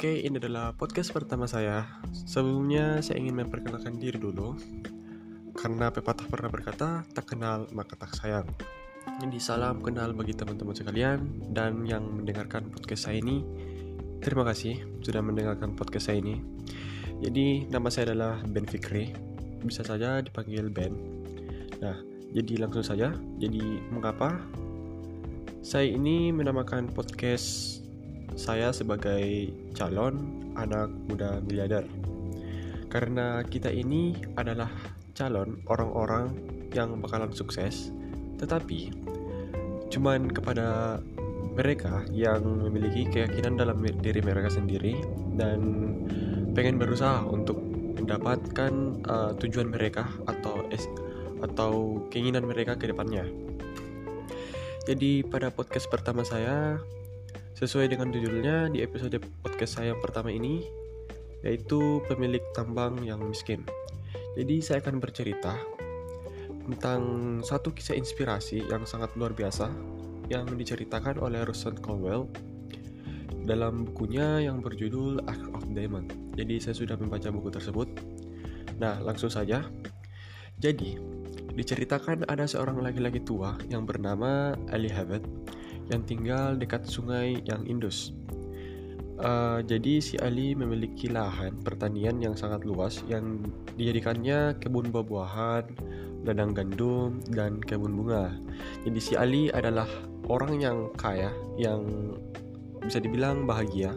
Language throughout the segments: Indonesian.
Oke, ini adalah podcast pertama saya. Sebelumnya saya ingin memperkenalkan diri dulu. Karena pepatah pernah berkata, tak kenal maka tak sayang. Jadi salam kenal bagi teman-teman sekalian dan yang mendengarkan podcast saya ini. Terima kasih sudah mendengarkan podcast saya ini. Jadi nama saya adalah Ben Fikri. Bisa saja dipanggil Ben. Nah, jadi langsung saja. Jadi mengapa saya ini menamakan podcast saya sebagai calon anak muda miliarder. Karena kita ini adalah calon orang-orang yang bakalan sukses, tetapi cuman kepada mereka yang memiliki keyakinan dalam diri mereka sendiri dan pengen berusaha untuk mendapatkan uh, tujuan mereka atau atau keinginan mereka ke depannya. Jadi pada podcast pertama saya Sesuai dengan judulnya di episode podcast saya yang pertama ini, yaitu pemilik tambang yang miskin. Jadi saya akan bercerita tentang satu kisah inspirasi yang sangat luar biasa yang diceritakan oleh Russell Colwell dalam bukunya yang berjudul Act of Diamond. Jadi saya sudah membaca buku tersebut. Nah, langsung saja. Jadi, diceritakan ada seorang laki-laki tua yang bernama Ali Habib yang tinggal dekat sungai yang Indus. Uh, jadi si Ali memiliki lahan pertanian yang sangat luas yang dijadikannya kebun buah-buahan, ladang gandum, dan kebun bunga. Jadi si Ali adalah orang yang kaya, yang bisa dibilang bahagia.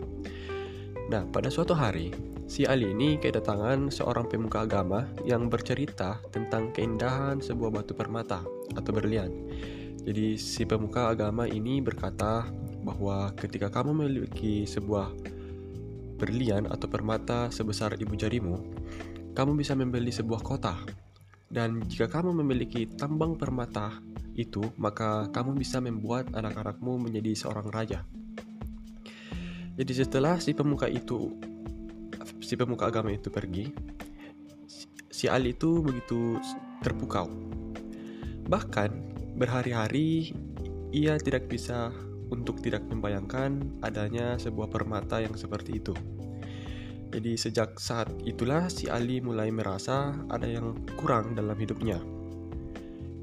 Nah, pada suatu hari, si Ali ini kedatangan seorang pemuka agama yang bercerita tentang keindahan sebuah batu permata atau berlian jadi si pemuka agama ini berkata bahwa ketika kamu memiliki sebuah berlian atau permata sebesar ibu jarimu, kamu bisa membeli sebuah kota. Dan jika kamu memiliki tambang permata itu, maka kamu bisa membuat anak-anakmu menjadi seorang raja. Jadi setelah si pemuka itu si pemuka agama itu pergi, si Ali itu begitu terpukau. Bahkan Berhari-hari ia tidak bisa untuk tidak membayangkan adanya sebuah permata yang seperti itu. Jadi sejak saat itulah si Ali mulai merasa ada yang kurang dalam hidupnya.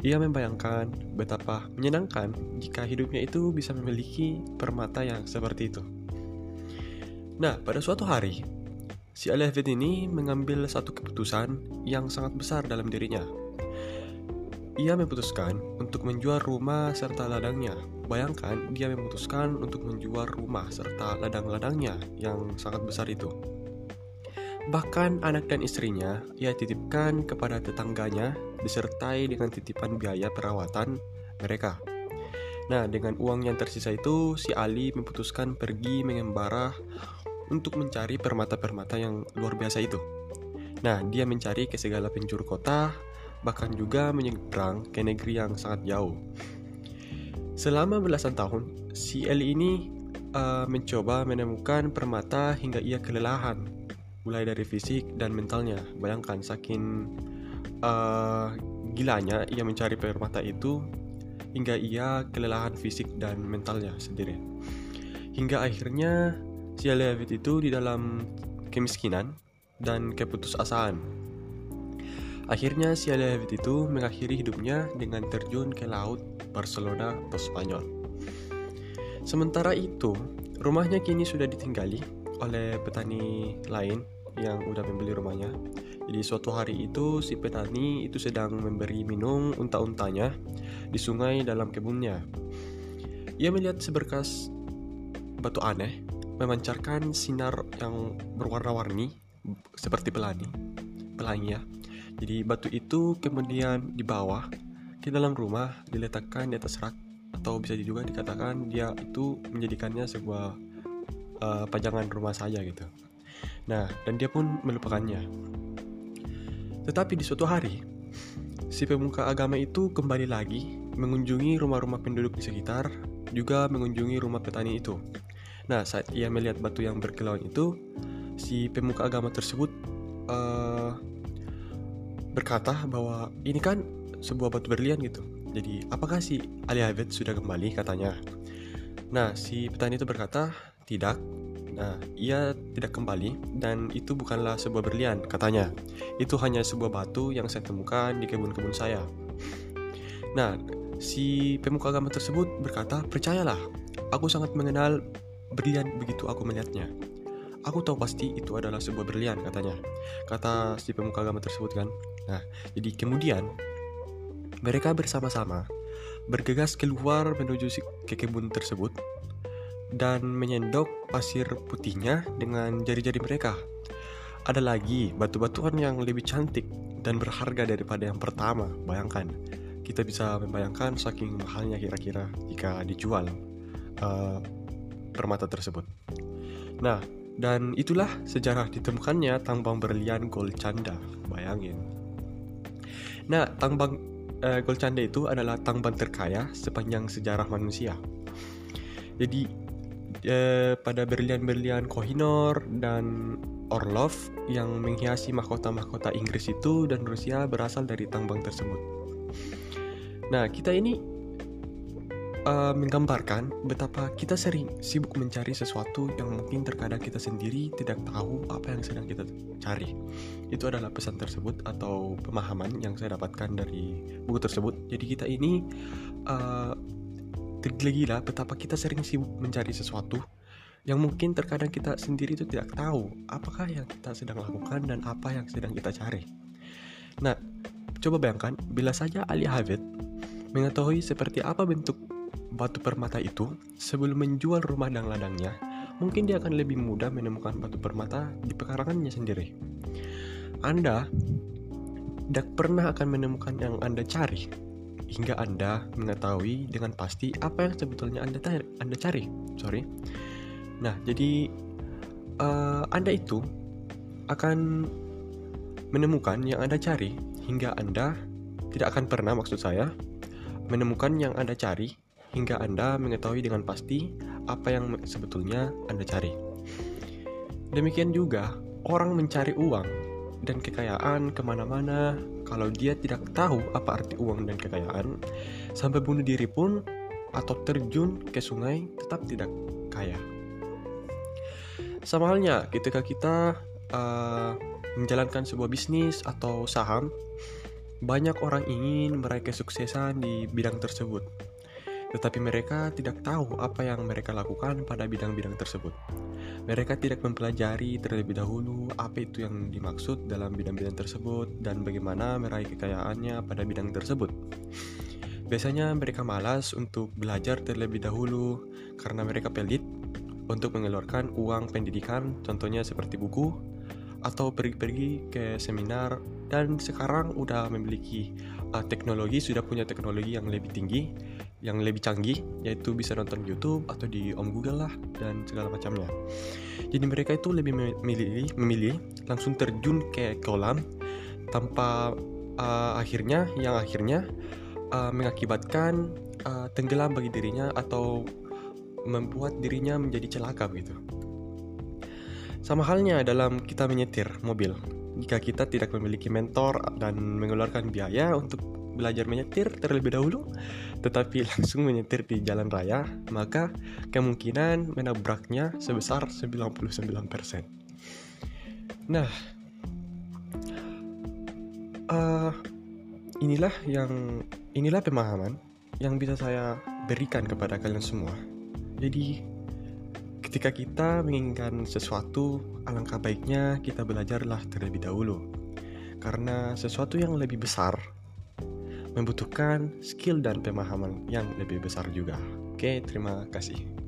Ia membayangkan betapa menyenangkan jika hidupnya itu bisa memiliki permata yang seperti itu. Nah, pada suatu hari, si Hafid ini mengambil satu keputusan yang sangat besar dalam dirinya, ia memutuskan untuk menjual rumah serta ladangnya. Bayangkan, dia memutuskan untuk menjual rumah serta ladang-ladangnya yang sangat besar itu. Bahkan anak dan istrinya ia titipkan kepada tetangganya disertai dengan titipan biaya perawatan mereka. Nah, dengan uang yang tersisa itu, si Ali memutuskan pergi mengembara untuk mencari permata-permata yang luar biasa itu. Nah, dia mencari ke segala penjuru kota, bahkan juga menyeberang ke negeri yang sangat jauh. Selama belasan tahun, si Eli ini uh, mencoba menemukan permata hingga ia kelelahan, mulai dari fisik dan mentalnya. Bayangkan saking uh, gilanya ia mencari permata itu hingga ia kelelahan fisik dan mentalnya sendiri. Hingga akhirnya si David itu di dalam kemiskinan dan keputusasaan Akhirnya si David itu mengakhiri hidupnya dengan terjun ke laut Barcelona atau Spanyol. Sementara itu, rumahnya kini sudah ditinggali oleh petani lain yang udah membeli rumahnya. Jadi suatu hari itu si petani itu sedang memberi minum unta-untanya di sungai dalam kebunnya. Ia melihat seberkas batu aneh memancarkan sinar yang berwarna-warni seperti pelangi. Pelangi ya jadi batu itu kemudian dibawa ke dalam rumah, diletakkan di atas rak atau bisa juga dikatakan dia itu menjadikannya sebuah uh, pajangan rumah saja gitu. Nah, dan dia pun melupakannya. Tetapi di suatu hari, si pemuka agama itu kembali lagi mengunjungi rumah-rumah penduduk di sekitar, juga mengunjungi rumah petani itu. Nah, saat ia melihat batu yang berkilauan itu, si pemuka agama tersebut uh, berkata bahwa ini kan sebuah batu berlian gitu. Jadi, apakah si Ali Habib sudah kembali katanya? Nah, si petani itu berkata, tidak. Nah, ia tidak kembali dan itu bukanlah sebuah berlian, katanya. Itu hanya sebuah batu yang saya temukan di kebun-kebun saya. Nah, si pemuka agama tersebut berkata, "Percayalah, aku sangat mengenal berlian begitu aku melihatnya." Aku tahu pasti itu adalah sebuah berlian katanya. Kata si pemuka agama tersebut kan. Nah, jadi kemudian mereka bersama-sama bergegas keluar menuju ke kebun tersebut dan menyendok pasir putihnya dengan jari-jari mereka. Ada lagi batu-batuan yang lebih cantik dan berharga daripada yang pertama. Bayangkan, kita bisa membayangkan saking mahalnya kira-kira jika dijual uh, permata tersebut. Nah, dan itulah sejarah ditemukannya tambang berlian Golcanda. Bayangin. Nah, tambang uh, Golcanda itu adalah tambang terkaya sepanjang sejarah manusia. Jadi eh, pada berlian-berlian Kohinoor dan Orlov yang menghiasi mahkota-mahkota Inggris itu dan Rusia berasal dari tambang tersebut. Nah, kita ini uh, menggambarkan betapa kita sering sibuk mencari sesuatu yang mungkin terkadang kita sendiri tidak tahu apa yang sedang kita cari. Itu adalah pesan tersebut atau pemahaman yang saya dapatkan dari buku tersebut. Jadi kita ini uh, tergila-gila betapa kita sering sibuk mencari sesuatu yang mungkin terkadang kita sendiri itu tidak tahu apakah yang kita sedang lakukan dan apa yang sedang kita cari. Nah, coba bayangkan bila saja Ali Hafid mengetahui seperti apa bentuk batu permata itu sebelum menjual rumah dan ladangnya, mungkin dia akan lebih mudah menemukan batu permata di pekarangannya sendiri. Anda tidak pernah akan menemukan yang Anda cari hingga Anda mengetahui dengan pasti apa yang sebetulnya Anda, anda cari. Sorry. Nah, jadi uh, Anda itu akan menemukan yang Anda cari hingga Anda tidak akan pernah maksud saya menemukan yang Anda cari hingga Anda mengetahui dengan pasti apa yang sebetulnya Anda cari. Demikian juga, orang mencari uang dan kekayaan ke mana-mana kalau dia tidak tahu apa arti uang dan kekayaan, sampai bunuh diri pun atau terjun ke sungai tetap tidak kaya. Sama halnya ketika kita uh, menjalankan sebuah bisnis atau saham, banyak orang ingin meraih kesuksesan di bidang tersebut, tetapi mereka tidak tahu apa yang mereka lakukan pada bidang-bidang tersebut. Mereka tidak mempelajari terlebih dahulu apa itu yang dimaksud dalam bidang-bidang tersebut dan bagaimana meraih kekayaannya pada bidang tersebut. Biasanya mereka malas untuk belajar terlebih dahulu karena mereka pelit untuk mengeluarkan uang pendidikan, contohnya seperti buku, atau pergi-pergi ke seminar, dan sekarang udah memiliki uh, teknologi, sudah punya teknologi yang lebih tinggi, yang lebih canggih yaitu bisa nonton YouTube atau di Om Google lah dan segala macamnya. Jadi mereka itu lebih memilih memilih langsung terjun ke kolam tanpa uh, akhirnya yang akhirnya uh, mengakibatkan uh, tenggelam bagi dirinya atau membuat dirinya menjadi celaka begitu. Sama halnya dalam kita menyetir mobil. Jika kita tidak memiliki mentor dan mengeluarkan biaya untuk belajar menyetir terlebih dahulu, tetapi langsung menyetir di jalan raya, maka kemungkinan menabraknya sebesar 99%. Nah, uh, inilah yang inilah pemahaman yang bisa saya berikan kepada kalian semua. Jadi, ketika kita menginginkan sesuatu, alangkah baiknya kita belajarlah terlebih dahulu. Karena sesuatu yang lebih besar membutuhkan skill dan pemahaman yang lebih besar juga. Oke, terima kasih.